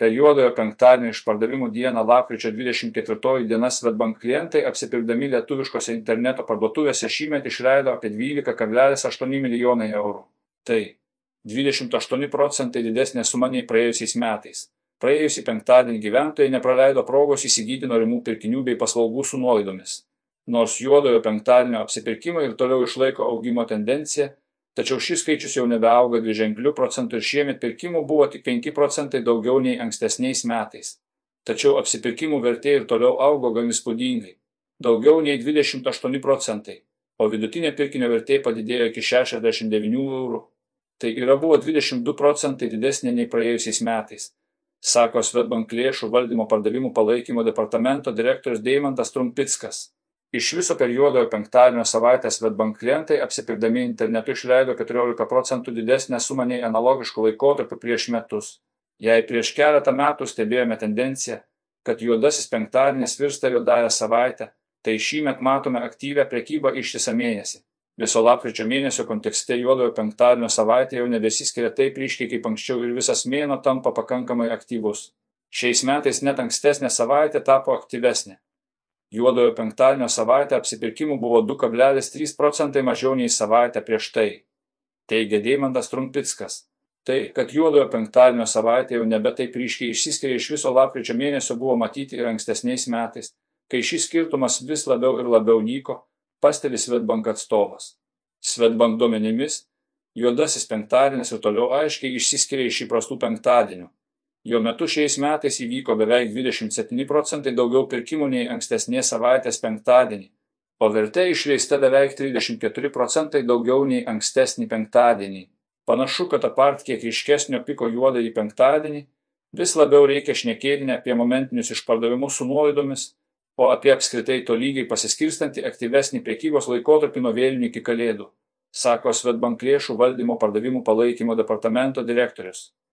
Per juodojo penktadienio išpardavimų dieną lapkričio 24 diena Svetbank klientai apsipirkdami lietuviškose interneto parduotuvėse šįmet išleido apie 12,8 milijonai eurų. Tai 28 procentai didesnė suma nei praėjusiais metais. Praėjusį penktadienį gyventojai nepraleido progos įsigyti norimų pirkinių bei paslaugų su nuolaidomis. Nors juodojo penktadienio apsipirkimai ir toliau išlaiko augimo tendenciją, tačiau šis skaičius jau nebeauga dviženkliu procentu ir šiemet pirkimų buvo tik 5 procentai daugiau nei ankstesniais metais. Tačiau apsipirkimų vertė ir toliau augo gan įspūdingai - daugiau nei 28 procentai, o vidutinė pirkinio vertė padidėjo iki 69 eurų. Tai yra buvo 22 procentai didesnė nei praėjusiais metais, sako Svetbank lėšų valdymo pardavimų palaikymo departamento direktorius Deimantas Trumpickas. Iš viso per juodojo penktadienio savaitę Svetbank klientai apsipirkdami internetu išleido 14 procentų didesnę sumą nei analogiškų laikotarpių prieš metus. Jei prieš keletą metų stebėjome tendenciją, kad juodasis penktadienis virsta juodąją savaitę, tai šįmet matome aktyvę prekybą ištisą mėnesį. Viso lapkričio mėnesio kontekste juodojo penktadienio savaitė jau nebesiskiria taip ryškiai kaip anksčiau ir visas mėno tampa pakankamai aktyvus. Šiais metais net ankstesnė savaitė tapo aktyvesnė. Juodojo penktadienio savaitę apsipirkimų buvo 2,3 procentai mažiau nei savaitę prieš tai, teigia Deimantas Trumpickas. Tai, kad juodojo penktadienio savaitė jau nebe taip ryškiai išsiskiria iš viso lapkričio mėnesio buvo matyti ir ankstesniais metais, kai šis skirtumas vis labiau ir labiau nyko, pastebi Svetbank atstovas. Svetbank duomenimis, juodasis penktadienis ir toliau aiškiai išsiskiria iš įprastų penktadienių. Jo metu šiais metais įvyko beveik 27 procentai daugiau pirkimų nei ankstesnės savaitės penktadienį, o vertė išleista beveik 34 procentai daugiau nei ankstesnį penktadienį. Panašu, kad apart kiek ryškesnio piko juodąjį penktadienį, vis labiau reikia šnekėti ne apie momentinius išpardavimus su nuolaidomis, o apie apskritai tolygiai pasiskirstantį aktyvesnį prekybos laikotarpį nuo vėlinių iki kalėdų, sako Svetbank lėšų valdymo pardavimų palaikymo departamento direktorius.